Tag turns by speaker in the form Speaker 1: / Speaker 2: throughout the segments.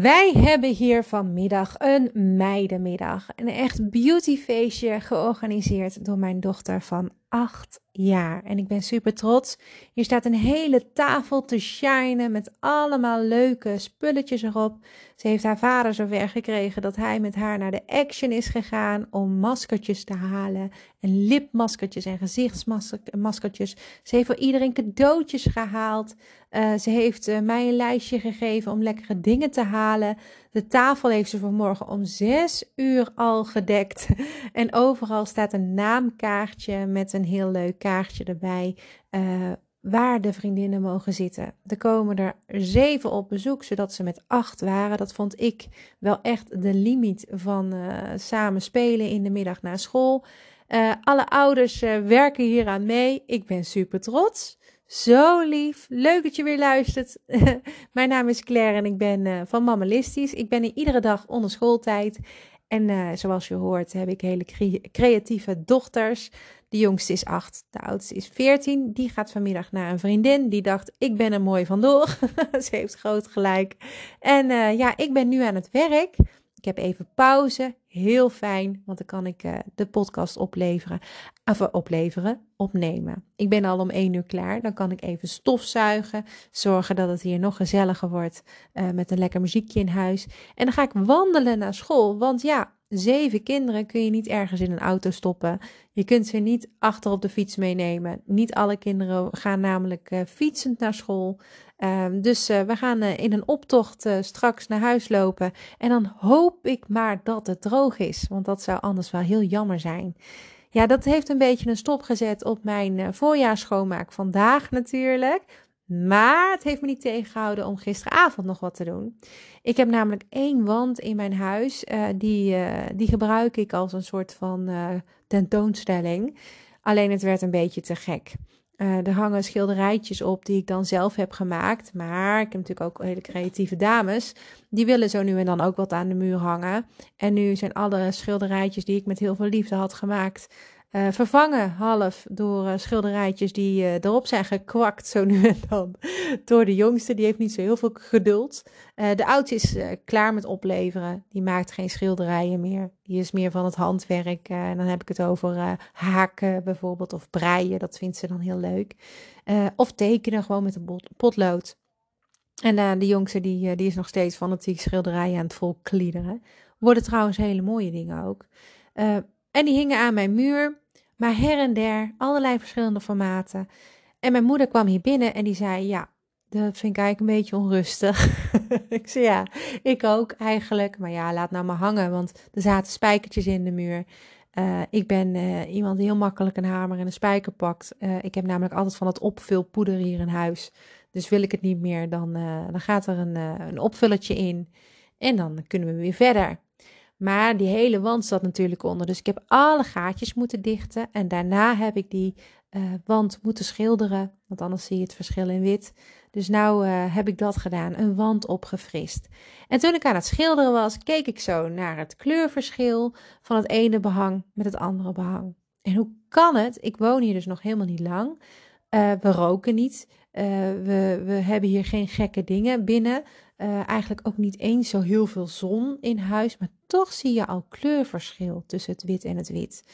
Speaker 1: Wij hebben hier vanmiddag een meidenmiddag. Een echt beautyfeestje georganiseerd door mijn dochter van acht jaar. En ik ben super trots. Hier staat een hele tafel te shinen met allemaal leuke spulletjes erop. Ze heeft haar vader zover gekregen dat hij met haar naar de Action is gegaan om maskertjes te halen. En lipmaskertjes en gezichtsmaskertjes. Ze heeft voor iedereen cadeautjes gehaald. Uh, ze heeft uh, mij een lijstje gegeven om lekkere dingen te halen. De tafel heeft ze vanmorgen om zes uur al gedekt. En overal staat een naamkaartje met een heel leuk kaartje erbij. Uh, waar de vriendinnen mogen zitten. Er komen er zeven op bezoek, zodat ze met acht waren. Dat vond ik wel echt de limiet van samen spelen in de middag na school. Alle ouders werken hieraan mee. Ik ben super trots. Zo lief. Leuk dat je weer luistert. Mijn naam is Claire en ik ben uh, van Mammalistisch. Ik ben hier iedere dag onder schooltijd. En uh, zoals je hoort heb ik hele cre creatieve dochters. De jongste is acht, de oudste is veertien. Die gaat vanmiddag naar een vriendin. Die dacht, ik ben er mooi vandoor. Ze heeft groot gelijk. En uh, ja, ik ben nu aan het werk. Ik heb even pauze. Heel fijn, want dan kan ik uh, de podcast opleveren. Of opleveren, opnemen. Ik ben al om één uur klaar. Dan kan ik even stofzuigen. Zorgen dat het hier nog gezelliger wordt. Uh, met een lekker muziekje in huis. En dan ga ik wandelen naar school. Want ja, zeven kinderen kun je niet ergens in een auto stoppen. Je kunt ze niet achter op de fiets meenemen. Niet alle kinderen gaan namelijk uh, fietsend naar school. Um, dus uh, we gaan uh, in een optocht straks naar huis lopen. En dan hoop ik maar dat het droog is. Want dat zou anders wel heel jammer zijn. Ja, dat heeft een beetje een stop gezet op mijn voorjaarsschoonmaak vandaag natuurlijk. Maar het heeft me niet tegengehouden om gisteravond nog wat te doen. Ik heb namelijk één wand in mijn huis. die, die gebruik ik als een soort van tentoonstelling. Alleen het werd een beetje te gek. Er hangen schilderijtjes op die ik dan zelf heb gemaakt. Maar ik heb natuurlijk ook hele creatieve dames. Die willen zo nu en dan ook wat aan de muur hangen. En nu zijn alle schilderijtjes die ik met heel veel liefde had gemaakt. Uh, vervangen half door uh, schilderijtjes die uh, erop zijn gekwakt, zo nu en dan. Door de jongste, die heeft niet zo heel veel geduld. de oudste is klaar met opleveren. Die maakt geen schilderijen meer. Die is meer van het handwerk. en dan heb ik het over haken bijvoorbeeld, of breien. Dat vindt ze dan heel leuk. of tekenen gewoon met een potlood. En de jongste, die, die is nog steeds fanatiek schilderijen aan het volkliederen. Worden trouwens hele mooie dingen ook. En die hingen aan mijn muur, maar her en der, allerlei verschillende formaten. En mijn moeder kwam hier binnen en die zei: Ja, dat vind ik eigenlijk een beetje onrustig. ik zei: Ja, ik ook eigenlijk. Maar ja, laat nou maar hangen, want er zaten spijkertjes in de muur. Uh, ik ben uh, iemand die heel makkelijk een hamer en een spijker pakt. Uh, ik heb namelijk altijd van het opvulpoeder hier in huis. Dus wil ik het niet meer, dan, dan gaat er een, een opvulletje in. En dan kunnen we weer verder. Maar die hele wand zat natuurlijk onder. Dus ik heb alle gaatjes moeten dichten. En daarna heb ik die uh, wand moeten schilderen. Want anders zie je het verschil in wit. Dus nou uh, heb ik dat gedaan. Een wand opgefrist. En toen ik aan het schilderen was, keek ik zo naar het kleurverschil van het ene behang met het andere behang. En hoe kan het? Ik woon hier dus nog helemaal niet lang. Uh, we roken niet. we, we hebben hier geen gekke dingen binnen. Uh, eigenlijk ook niet eens zo heel veel zon in huis, maar toch zie je al kleurverschil tussen het wit en het wit.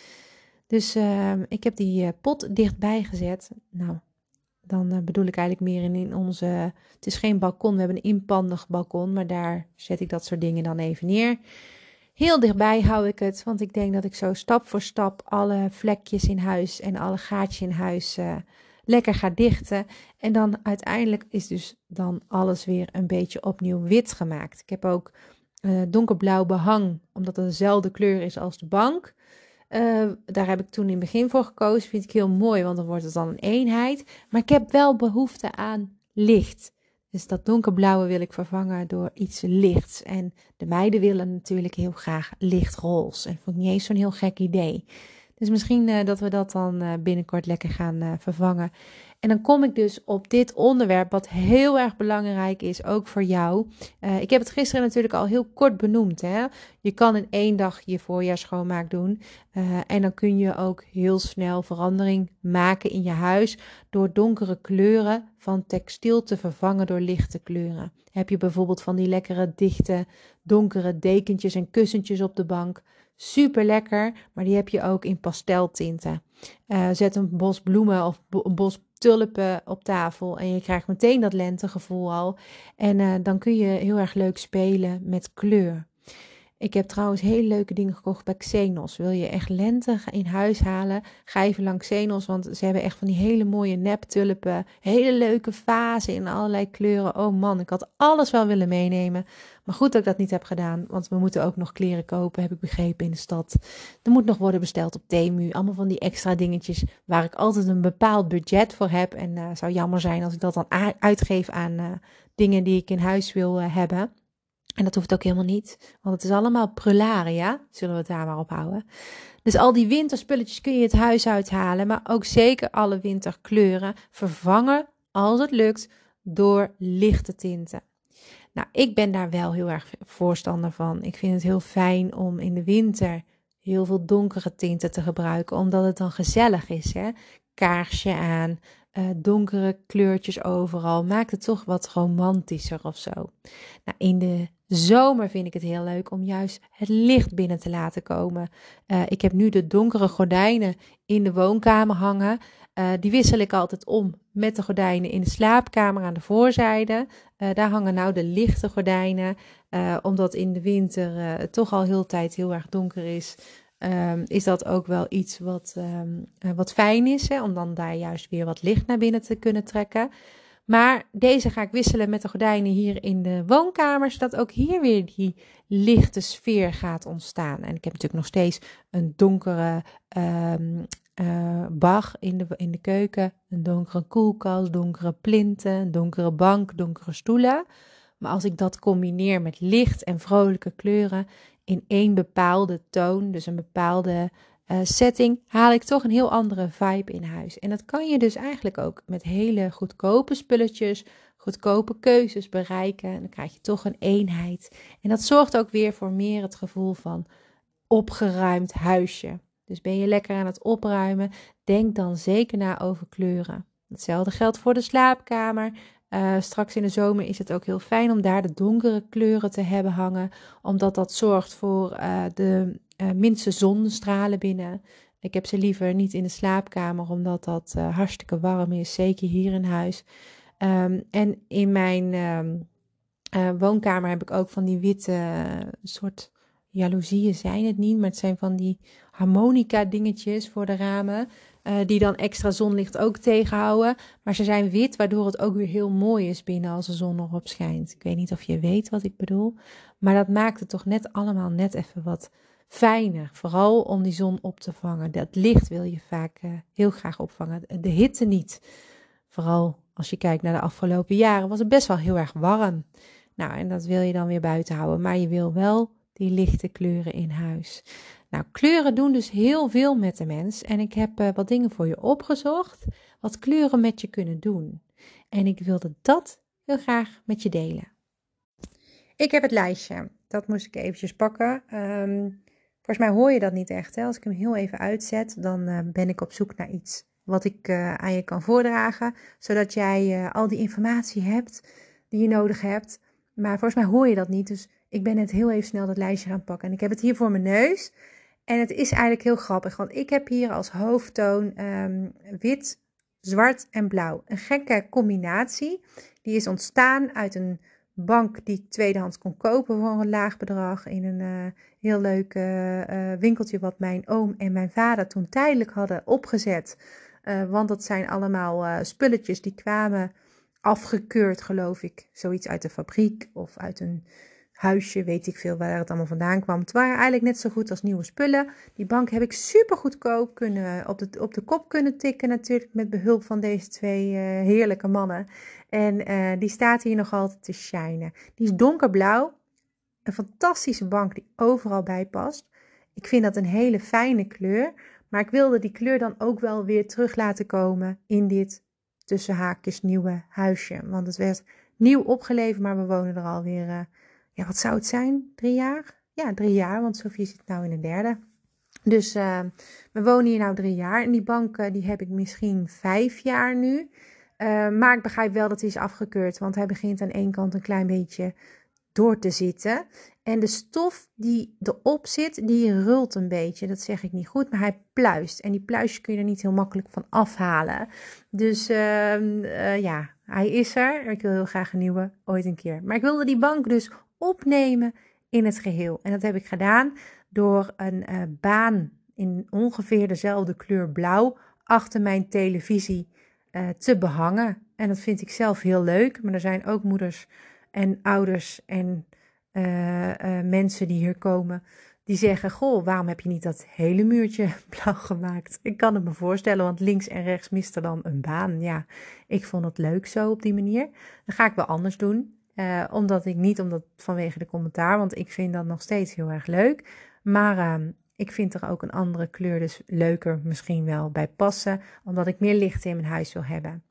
Speaker 1: Dus uh, ik heb die uh, pot dichtbij gezet. Nou, dan uh, bedoel ik eigenlijk meer in, in onze. Het is geen balkon, we hebben een inpandig balkon, maar daar zet ik dat soort dingen dan even neer. Heel dichtbij hou ik het, want ik denk dat ik zo stap voor stap alle vlekjes in huis en alle gaatjes in huis lekker ga dichten. En dan uiteindelijk is dus dan alles weer een beetje opnieuw wit gemaakt. Ik heb ook uh, donkerblauw behang, omdat het dezelfde kleur is als de bank. Uh, daar heb ik toen in het begin voor gekozen. Vind ik heel mooi, want dan wordt het dan een eenheid. Maar ik heb wel behoefte aan licht. Dus dat donkerblauwe wil ik vervangen door iets lichts. En de meiden willen natuurlijk heel graag lichtroze. En vond ik niet eens zo'n heel gek idee. Dus misschien dat we dat dan binnenkort lekker gaan vervangen. En dan kom ik dus op dit onderwerp, wat heel erg belangrijk is, ook voor jou. Ik heb het gisteren natuurlijk al heel kort benoemd. Hè? Je kan in één dag je voorjaarschoonmaak doen. En dan kun je ook heel snel verandering maken in je huis door donkere kleuren van textiel te vervangen door lichte kleuren. Heb je bijvoorbeeld van die lekkere, dichte, donkere dekentjes en kussentjes op de bank. Super lekker, maar die heb je ook in pasteltinten. Uh, zet een bos bloemen of een bos tulpen op tafel en je krijgt meteen dat lentegevoel al. En uh, dan kun je heel erg leuk spelen met kleur. Ik heb trouwens hele leuke dingen gekocht bij Xenos. Wil je echt lente in huis halen? Ga even langs Xenos, want ze hebben echt van die hele mooie neptulpen. Hele leuke vazen in allerlei kleuren. Oh man, ik had alles wel willen meenemen. Maar goed dat ik dat niet heb gedaan, want we moeten ook nog kleren kopen, heb ik begrepen in de stad. Er moet nog worden besteld op Temu. Allemaal van die extra dingetjes waar ik altijd een bepaald budget voor heb. En uh, zou jammer zijn als ik dat dan uitgeef aan uh, dingen die ik in huis wil uh, hebben. En dat hoeft ook helemaal niet, want het is allemaal prularia, zullen we het daar maar op houden. Dus al die winterspulletjes kun je het huis uithalen, maar ook zeker alle winterkleuren vervangen, als het lukt, door lichte tinten. Nou, ik ben daar wel heel erg voorstander van. Ik vind het heel fijn om in de winter heel veel donkere tinten te gebruiken, omdat het dan gezellig is. Hè? Kaarsje aan, uh, donkere kleurtjes overal. Maakt het toch wat romantischer of zo. Nou, in de zomer vind ik het heel leuk om juist het licht binnen te laten komen. Uh, ik heb nu de donkere gordijnen in de woonkamer hangen. Uh, die wissel ik altijd om met de gordijnen in de slaapkamer aan de voorzijde. Daar hangen nou de lichte gordijnen. omdat in de winter toch al heel tijd heel erg donker is. Um, is dat ook wel iets wat, um, wat fijn is, hè, om dan daar juist weer wat licht naar binnen te kunnen trekken. Maar deze ga ik wisselen met de gordijnen hier in de woonkamer, zodat ook hier weer die lichte sfeer gaat ontstaan. En ik heb natuurlijk nog steeds een donkere um, uh, bag in de, in de keuken, een donkere koelkast, donkere plinten, een donkere bank, donkere stoelen. Maar als ik dat combineer met licht en vrolijke kleuren in één bepaalde toon, dus een bepaalde uh, setting, haal ik toch een heel andere vibe in huis. En dat kan je dus eigenlijk ook met hele goedkope spulletjes, goedkope keuzes bereiken. En dan krijg je toch een eenheid. En dat zorgt ook weer voor meer het gevoel van opgeruimd huisje. Dus ben je lekker aan het opruimen, denk dan zeker na over kleuren. Hetzelfde geldt voor de slaapkamer. Uh, straks in de zomer is het ook heel fijn om daar de donkere kleuren te hebben hangen, omdat dat zorgt voor uh, de uh, minste zonnestralen binnen. Ik heb ze liever niet in de slaapkamer, omdat dat hartstikke warm is, zeker hier in huis. Um, en in mijn um, woonkamer heb ik ook van die witte soort jaloezieën zijn het niet, maar het zijn van die harmonica dingetjes voor de ramen. Uh, die dan extra zonlicht ook tegenhouden. Maar ze zijn wit, waardoor het ook weer heel mooi is binnen als de zon erop schijnt. Ik weet niet of je weet wat ik bedoel. Maar dat maakt het toch net allemaal net even wat fijner. Vooral om die zon op te vangen. Dat licht wil je vaak uh, heel graag opvangen. De hitte niet. Vooral als je kijkt naar de afgelopen jaren was het best wel heel erg warm. Nou, en dat wil je dan weer buiten houden. Maar je wil wel die lichte kleuren in huis. Nou, kleuren doen dus heel veel met de mens. En ik heb uh, wat dingen voor je opgezocht. Wat kleuren met je kunnen doen. En ik wilde dat heel graag met je delen. Ik heb het lijstje. Dat moest ik eventjes pakken. Um, volgens mij hoor je dat niet echt. Hè? Als ik hem heel even uitzet, dan uh, ben ik op zoek naar iets wat ik uh, aan je kan voordragen. Zodat jij al die informatie hebt die je nodig hebt. Maar volgens mij hoor je dat niet. Dus ik ben net heel even snel dat lijstje gaan pakken. En ik heb het hier voor mijn neus. En het is eigenlijk heel grappig, want ik heb hier als hoofdtoon um, wit, zwart en blauw. Een gekke combinatie. Die is ontstaan uit een bank die ik tweedehands kon kopen voor een laag bedrag. In een uh, heel leuk uh, winkeltje wat mijn oom en mijn vader toen tijdelijk hadden opgezet. want dat zijn allemaal spulletjes die kwamen afgekeurd, geloof ik. Zoiets uit de fabriek of uit een huisje, weet ik veel waar het allemaal vandaan kwam. Het waren eigenlijk net zo goed als nieuwe spullen. Die bank heb ik super goedkoop kunnen, op, de, op de kop kunnen tikken natuurlijk met behulp van deze twee uh, heerlijke mannen. En uh, die staat hier nog altijd te shinen. Die is donkerblauw. Een fantastische bank die overal bij past. Ik vind dat een hele fijne kleur. Maar ik wilde die kleur dan ook wel weer terug laten komen in dit tussen haakjes nieuwe huisje. Want het werd nieuw opgeleverd, maar we wonen er alweer, uh, ja, wat zou het zijn? Drie jaar? Ja, drie jaar, want Sofie zit nou in de derde. Dus uh, we wonen hier nou drie jaar. En die bank uh, die heb ik misschien vijf jaar nu. maar ik begrijp wel dat hij is afgekeurd, want hij begint aan één kant een klein beetje door te zitten. En de stof die erop zit, die rult een beetje. Dat zeg ik niet goed, maar hij pluist. En die pluisjes kun je er niet heel makkelijk van afhalen. Dus uh, ja, hij is er. Ik wil heel graag een nieuwe, ooit een keer. Maar ik wilde die bank dus opnemen in het geheel. En dat heb ik gedaan door een uh, baan in ongeveer dezelfde kleur blauw achter mijn televisie uh, te behangen. En dat vind ik zelf heel leuk. Maar er zijn ook moeders en ouders en uh, mensen die hier komen, die zeggen: Goh, waarom heb je niet dat hele muurtje blauw gemaakt? Ik kan het me voorstellen, want links en rechts mist er dan een baan. Ja, ik vond het leuk zo op die manier. Dan ga ik wel anders doen. Uh, omdat ik niet, omdat vanwege de commentaar, want ik vind dat nog steeds heel erg leuk. Maar uh, ik vind er ook een andere kleur dus leuker misschien wel bij passen, omdat ik meer licht in mijn huis wil hebben.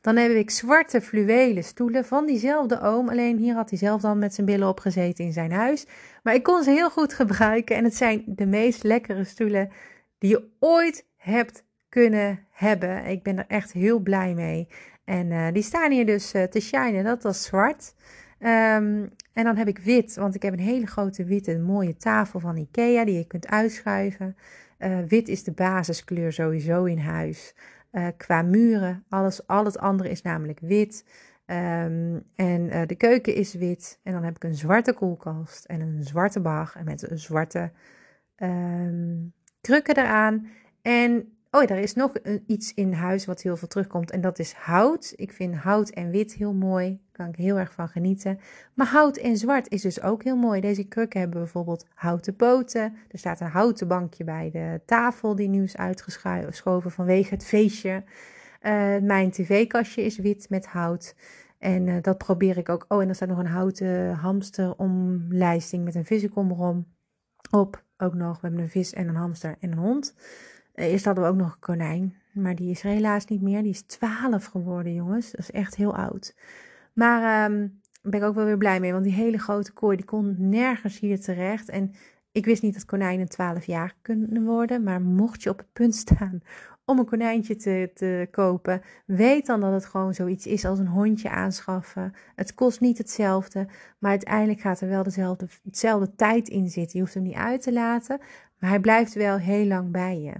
Speaker 1: Dan heb ik zwarte fluwelen stoelen van diezelfde oom. Alleen hier had hij zelf dan met zijn billen opgezeten in zijn huis. Maar ik kon ze heel goed gebruiken. En het zijn de meest lekkere stoelen die je ooit hebt kunnen hebben. Ik ben er echt heel blij mee. En uh, die staan hier dus uh, te shinen. Dat was zwart. Um, en dan heb ik wit, want ik heb een hele grote witte mooie tafel van Ikea die je kunt uitschuiven. Uh, wit is de basiskleur sowieso in huis. Qua muren, alles, al het andere is namelijk wit. Um, en de keuken is wit. En dan heb ik een zwarte koelkast en een zwarte bag. En met een zwarte um, krukken eraan. En Oh, er is nog iets in huis wat heel veel terugkomt en dat is hout. Ik vind hout en wit heel mooi. Daar kan ik heel erg van genieten. Maar hout en zwart is dus ook heel mooi. Deze krukken hebben bijvoorbeeld houten poten. Er staat een houten bankje bij de tafel die nu is uitgeschoven vanwege het feestje. Uh, mijn tv-kastje is wit met hout. En uh, dat probeer ik ook. Oh, en er staat nog een houten hamsteromlijsting met een vissenkom erom op. Ook nog. We hebben een vis en een hamster en een hond. Eh, eerst hadden we ook nog een konijn, maar die is er helaas niet meer. Die is 12 geworden, jongens. Dat is echt heel oud. Maar um, daar ben ik ook wel weer blij mee, want die hele grote kooi die kon nergens hier terecht. En ik wist niet dat konijnen 12 jaar kunnen worden, maar mocht je op het punt staan om een konijntje te, te kopen, weet dan dat het gewoon zoiets is als een hondje aanschaffen. Het kost niet hetzelfde, maar uiteindelijk gaat er wel dezelfde, hetzelfde tijd in zitten. Je hoeft hem niet uit te laten, maar hij blijft wel heel lang bij je.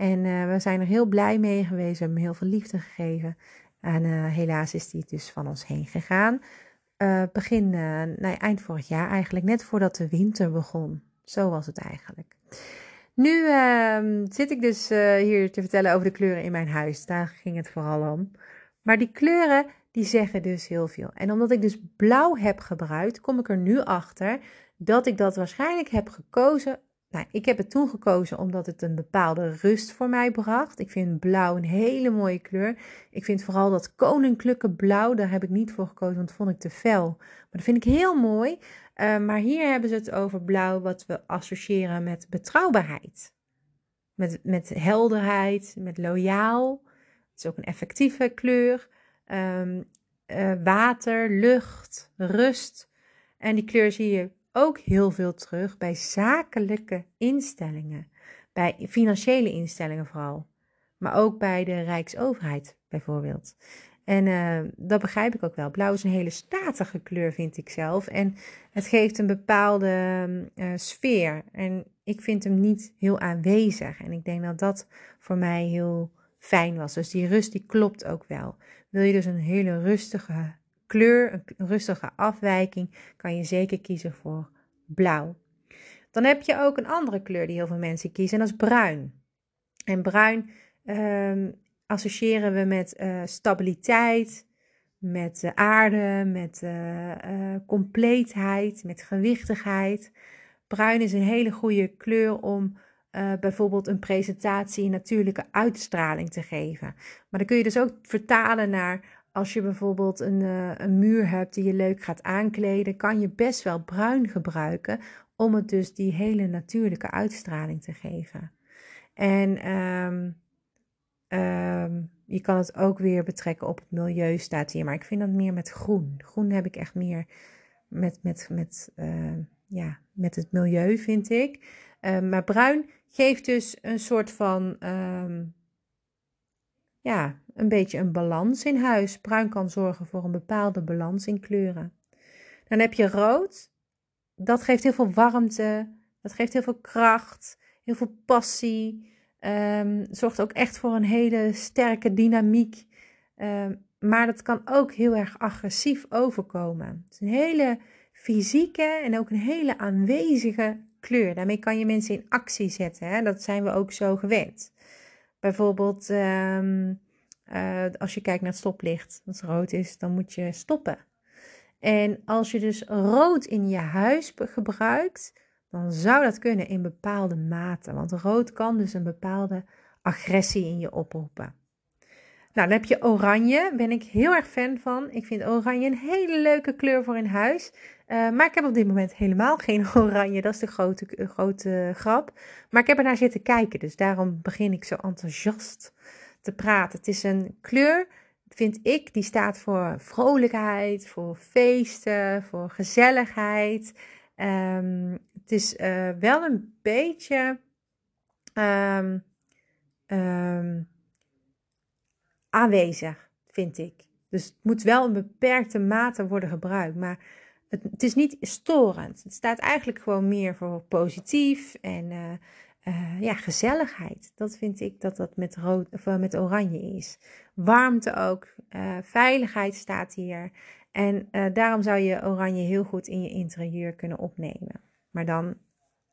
Speaker 1: En uh, we zijn er heel blij mee geweest. We hebben hem heel veel liefde gegeven. En uh, helaas is hij dus van ons heen gegaan. Uh, begin, nee, eind vorig jaar eigenlijk, net voordat de winter begon. Zo was het eigenlijk. Nu ehm, zit ik dus hier te vertellen over de kleuren in mijn huis. Daar ging het vooral om. Maar die kleuren, die zeggen dus heel veel. En omdat ik dus blauw heb gebruikt, kom ik er nu achter dat ik dat waarschijnlijk heb gekozen nou, ik heb het toen gekozen omdat het een bepaalde rust voor mij bracht. Ik vind blauw een hele mooie kleur. Ik vind vooral dat koninklijke blauw, daar heb ik niet voor gekozen, want dat vond ik te fel. Maar dat vind ik heel mooi. Uh, maar hier hebben ze het over blauw wat we associëren met betrouwbaarheid. Met, met helderheid, met loyaal. Het is ook een effectieve kleur. Um, uh, water, lucht, rust. En die kleur zie je ook heel veel terug bij zakelijke instellingen, bij financiële instellingen vooral, maar ook bij de Rijksoverheid bijvoorbeeld. En uh, dat begrijp ik ook wel. Blauw is een hele statige kleur, vind ik zelf. En het geeft een bepaalde uh, sfeer. En ik vind hem niet heel aanwezig. En ik denk dat dat voor mij heel fijn was. Dus die rust, die klopt ook wel. Wil je dus een hele rustige kleur, een rustige afwijking, kan je zeker kiezen voor blauw. Dan heb je ook een andere kleur die heel veel mensen kiezen en dat is bruin. En bruin um, associëren we met uh, stabiliteit, met uh, aarde, met uh, compleetheid, met gewichtigheid. Bruin is een hele goede kleur om bijvoorbeeld een presentatie in natuurlijke uitstraling te geven. Maar dan kun je dus ook vertalen naar als je bijvoorbeeld een, uh, een muur hebt die je leuk gaat aankleden, kan je best wel bruin gebruiken om het dus die hele natuurlijke uitstraling te geven. En ehm, ehm, je kan het ook weer betrekken op het milieu, staat hier. Maar ik vind dat meer met groen. Groen heb ik echt meer met, met, met, uh, ja, met het milieu, vind ik. Uh, maar bruin geeft dus een soort van, um, ja, een beetje een balans in huis. Bruin kan zorgen voor een bepaalde balans in kleuren. Dan heb je rood. Dat geeft heel veel warmte. Dat geeft heel veel kracht. Heel veel passie. Um, zorgt ook echt voor een hele sterke dynamiek. Um, maar dat kan ook heel erg agressief overkomen. Het is een hele fysieke en ook een hele aanwezige kleur. Daarmee kan je mensen in actie zetten. Hè? Dat zijn we ook zo gewend. Bijvoorbeeld um, uh, als je kijkt naar het stoplicht. Als rood is, dan moet je stoppen. En als je dus rood in je huis gebruikt, dan zou dat kunnen in bepaalde mate. Want rood kan dus een bepaalde agressie in je oproepen. Nou, dan heb je oranje. Ben ik heel erg fan van. Ik vind oranje een hele leuke kleur voor in huis. Uh, maar ik heb op dit moment helemaal geen oranje. Dat is de grote, grote grap. Maar ik heb er naar zitten kijken. Dus daarom begin ik zo enthousiast te praten. Het is een kleur, vind ik, die staat voor vrolijkheid, voor feesten, voor gezelligheid. Um, het is uh, wel een beetje. Um, aanwezig, vind ik. Dus het moet wel in beperkte mate worden gebruikt. Maar het, is niet storend. Het staat eigenlijk gewoon meer voor positief en uh, uh, ja, gezelligheid. Dat vind ik dat dat met, rood, of, uh, met oranje is. Warmte ook. veiligheid staat hier. En daarom zou je oranje heel goed in je interieur kunnen opnemen. Maar dan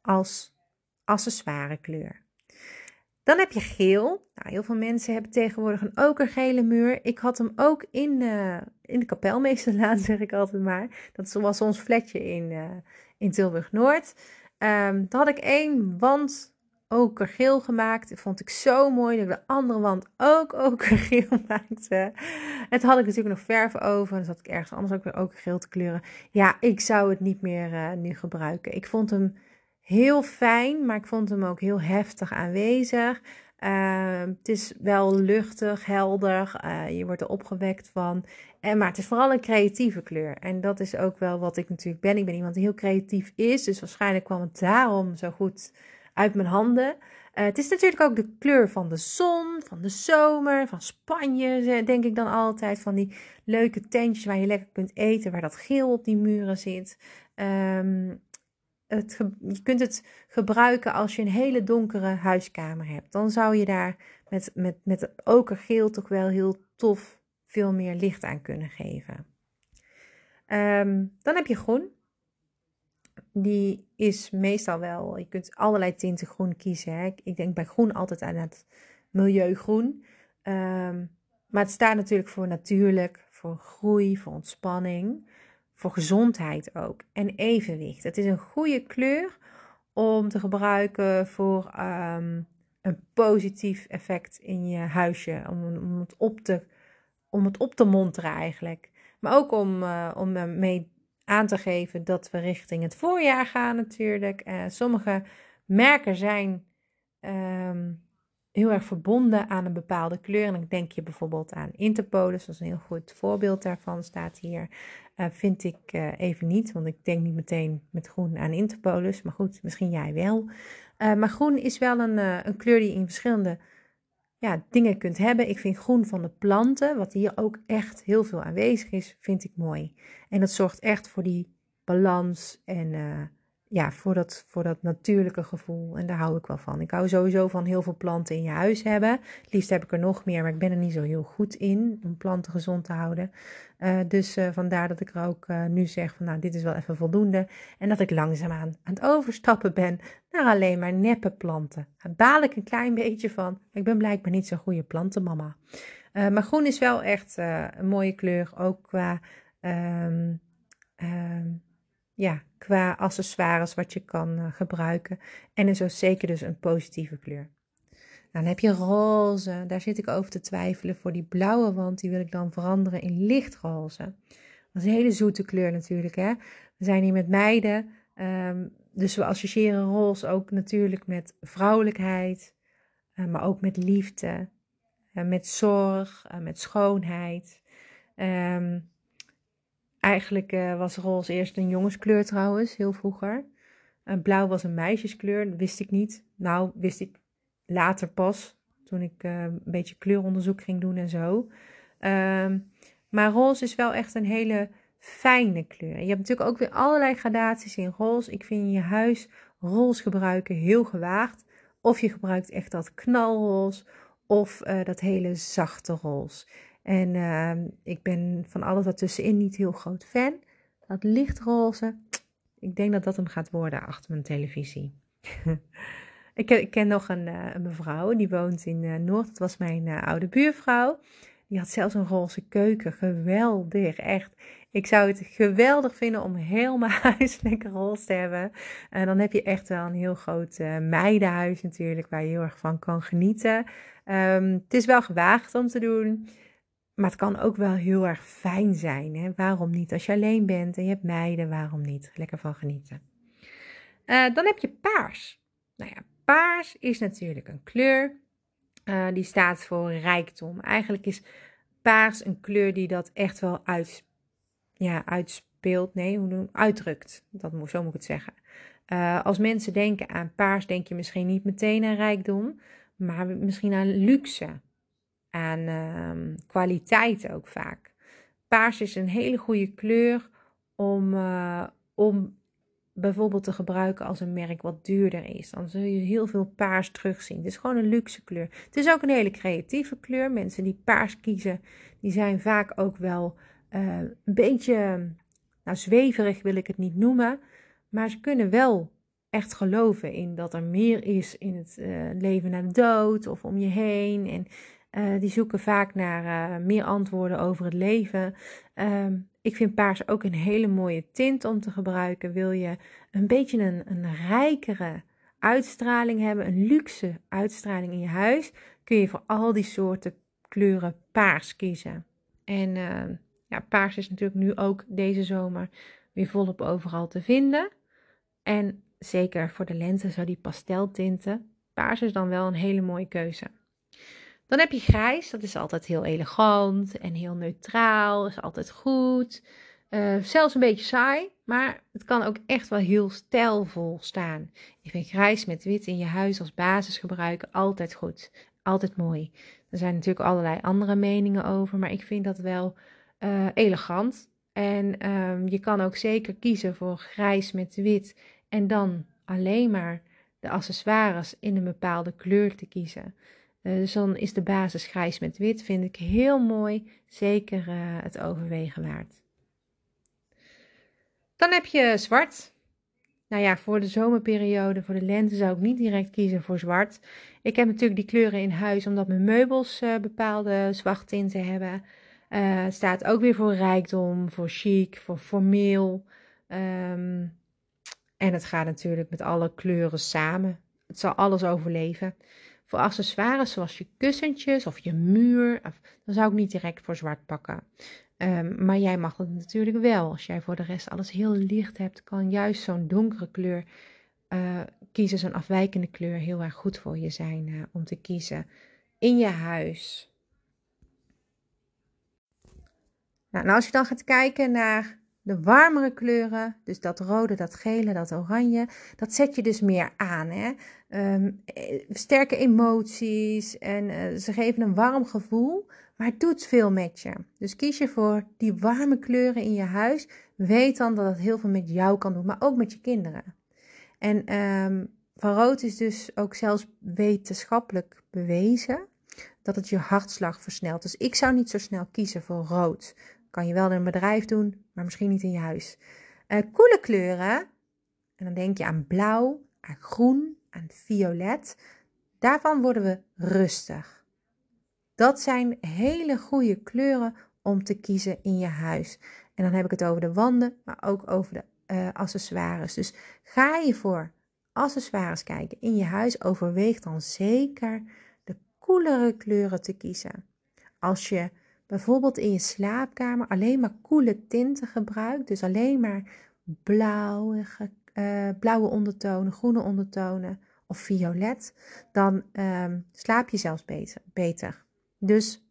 Speaker 1: als accessoire kleur. Dan heb je geel. Nou, heel veel mensen hebben tegenwoordig een okergele muur. Ik had hem ook in, uh, in de kapelmeesterlaan, zeg ik altijd maar. Dat was ons flatje in, uh, in Tilburg-Noord. Um, toen had ik één wand okergeel gemaakt. Dat vond ik zo mooi dat ik de andere wand ook okergeel maakte. En had ik natuurlijk nog verf over. En zat ik ergens anders ook weer okergeel te kleuren. Ja, ik zou het niet meer uh, nu gebruiken. Ik vond hem heel fijn, maar ik vond hem ook heel heftig aanwezig. Uh, het is wel luchtig, helder. Uh, je wordt er opgewekt van. En, maar het is vooral een creatieve kleur. En dat is ook wel wat ik natuurlijk ben. Ik ben iemand die heel creatief is. Dus waarschijnlijk kwam het daarom zo goed uit mijn handen. Uh, het is natuurlijk ook de kleur van de zon, van de zomer, van Spanje, denk ik dan altijd. Van die leuke tentjes waar je lekker kunt eten, waar dat geel op die muren zit. Um, het, je kunt het gebruiken als je een hele donkere huiskamer hebt. Dan zou je daar met, met, met okergeel toch wel heel tof veel meer licht aan kunnen geven. Um, dan heb je groen. Die is meestal wel, je kunt allerlei tinten groen kiezen. Hè. Ik denk bij groen altijd aan het milieugroen. Um, maar het staat natuurlijk voor natuurlijk, voor groei, voor ontspanning voor gezondheid ook en evenwicht. Het is een goede kleur om te gebruiken voor um, een positief effect in je huisje. Om, om, het, op te, om het op te monteren eigenlijk. Maar ook om, uh, om mee aan te geven dat we richting het voorjaar gaan natuurlijk. Uh, sommige merken zijn um, heel erg verbonden aan een bepaalde kleur. En dan denk je bijvoorbeeld aan Interpolis, dat is een heel goed voorbeeld daarvan, staat hier. Uh, vind ik uh, even niet, want ik denk niet meteen met groen aan Interpolis. Maar goed, misschien jij wel. Uh, maar groen is wel een, een kleur die je in verschillende ja, dingen kunt hebben. Ik vind groen van de planten, wat hier ook echt heel veel aanwezig is, vind ik mooi. En dat zorgt echt voor die balans en ja, voor dat, voor dat natuurlijke gevoel. En daar hou ik wel van. Ik hou sowieso van heel veel planten in je huis hebben. Het liefst heb ik er nog meer, maar ik ben er niet zo heel goed in om planten gezond te houden. Uh, dus uh, vandaar dat ik er ook uh, nu zeg van nou, dit is wel even voldoende. En dat ik langzaamaan aan het overstappen ben naar alleen maar neppe planten. Daar baal ik een klein beetje van. Ik ben blijkbaar niet zo'n goede plantenmama. maar groen is wel echt een mooie kleur, ook qua... Um, um, ja, qua accessoires wat je kan uh, gebruiken. En is ook zeker dus een positieve kleur. Nou, dan heb je roze. Daar zit ik over te twijfelen voor die blauwe wand. Die wil ik dan veranderen in lichtroze. Dat is een hele zoete kleur natuurlijk. Hè? We zijn hier met meiden. Um, dus we associëren roze ook natuurlijk met vrouwelijkheid, maar ook met liefde, met zorg, met schoonheid. Ehm, eigenlijk was roze eerst een jongenskleur trouwens, heel vroeger. blauw was een meisjeskleur, dat wist ik niet. Nou, wist ik later pas, toen ik een beetje kleuronderzoek ging doen en zo. Ehm, maar roze is wel echt een hele fijne kleur. Je hebt natuurlijk ook weer allerlei gradaties in roze. Ik vind in je huis roze gebruiken heel gewaagd. Of je gebruikt echt dat knalroze of dat hele zachte roze. En uh, ik ben van alles daartussenin niet heel groot fan. Dat lichtroze, ik denk dat dat hem gaat worden achter mijn televisie. ik, ken nog een, uh, een, mevrouw, die woont in uh, Noord. Dat was mijn oude buurvrouw. Die had zelfs een roze keuken. Geweldig, echt. Ik zou het geweldig vinden om heel mijn huis lekker roze te hebben. En dan heb je echt wel een heel groot uh, meidenhuis natuurlijk, waar je heel erg van kan genieten. Um, het is wel gewaagd om te doen, maar het kan ook wel heel erg fijn zijn. Hè? Waarom niet? Als je alleen bent en je hebt meiden, waarom niet? Lekker van genieten. Uh, dan heb je paars. Nou ja, paars is natuurlijk een kleur. Uh, die staat voor rijkdom. Eigenlijk is paars een kleur die dat echt wel uit, ja, uitspeelt. Nee, hoe noem uitdrukt. Dat moet, zo moet ik het zeggen. Uh, als mensen denken aan paars, denk je misschien niet meteen aan rijkdom, maar misschien aan luxe, aan uh, kwaliteit ook vaak. Paars is een hele goede kleur om, uh, om bijvoorbeeld te gebruiken als een merk wat duurder is. Dan zul je heel veel paars terugzien. Het is gewoon een luxe kleur. Het is ook een hele creatieve kleur. Mensen die paars kiezen, die zijn vaak ook wel uh, een beetje, nou zweverig wil ik het niet noemen. Maar ze kunnen wel echt geloven in dat er meer is in het uh, leven na de dood of om je heen. En uh, die zoeken vaak naar meer antwoorden over het leven. Um, ik vind paars ook een hele mooie tint om te gebruiken. Wil je een beetje een, een rijkere uitstraling hebben, een luxe uitstraling in je huis, kun je voor al die soorten kleuren paars kiezen. En uh, ja, paars is natuurlijk nu ook deze zomer weer volop overal te vinden. En zeker voor de lente zou die pasteltinten. Paars is dan wel een hele mooie keuze. Dan heb je grijs, dat is altijd heel elegant en heel neutraal, is altijd goed. Uh, zelfs een beetje saai, maar het kan ook echt wel heel stijlvol staan. Ik vind grijs met wit in je huis als basis gebruiken altijd goed, altijd mooi. Er zijn natuurlijk allerlei andere meningen over, maar ik vind dat wel uh, elegant. En um, je kan ook zeker kiezen voor grijs met wit en dan alleen maar de accessoires in een bepaalde kleur te kiezen. Uh, dus dan is de basis grijs met wit, vind ik heel mooi. Zeker uh, het overwegen waard. Dan heb je zwart. Nou ja, voor de zomerperiode, voor de lente zou ik niet direct kiezen voor zwart. Ik heb natuurlijk die kleuren in huis omdat mijn meubels uh, bepaalde tinten hebben. het staat ook weer voor rijkdom, voor chic, voor formeel. Um, en het gaat natuurlijk met alle kleuren samen. Het zal alles overleven. Voor accessoires zoals je kussentjes of je muur, dan zou ik niet direct voor zwart pakken. Um, maar jij mag het natuurlijk wel. Als jij voor de rest alles heel licht hebt, kan juist zo'n donkere kleur uh, kiezen, zo'n afwijkende kleur, heel erg goed voor je zijn uh, om te kiezen in je huis. Nou, als je dan gaat kijken naar de warmere kleuren, dus dat rode, dat gele, dat oranje, dat zet je dus meer aan. Hè? Um, sterke emoties en uh, ze geven een warm gevoel, maar het doet veel met je. Dus kies je voor die warme kleuren in je huis. Weet dan dat het heel veel met jou kan doen, maar ook met je kinderen. En um, van rood is dus ook zelfs wetenschappelijk bewezen dat het je hartslag versnelt. Dus ik zou niet zo snel kiezen voor rood. Kan je wel in een bedrijf doen, maar misschien niet in je huis. Uh, koele kleuren, en dan denk je aan blauw, aan groen, aan violet. Daarvan worden we rustig. Dat zijn hele goede kleuren om te kiezen in je huis. En dan heb ik het over de wanden, maar ook over de uh, accessoires. Dus ga je voor accessoires kijken in je huis, overweeg dan zeker de koelere kleuren te kiezen. Als je bijvoorbeeld in je slaapkamer alleen maar koele tinten gebruikt, dus alleen maar blauwe, uh, blauwe ondertonen, groene ondertonen of violet, dan ehm, slaap je zelfs beter. Dus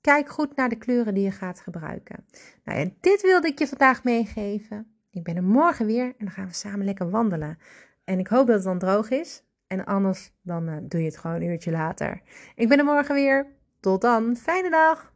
Speaker 1: kijk goed naar de kleuren die je gaat gebruiken. Nou, en dit wilde ik je vandaag meegeven. Ik ben er morgen weer en dan gaan we samen lekker wandelen. En ik hoop dat het dan droog is. En anders dan uh, doe je het gewoon een uurtje later. Ik ben er morgen weer. Tot dan. Fijne dag.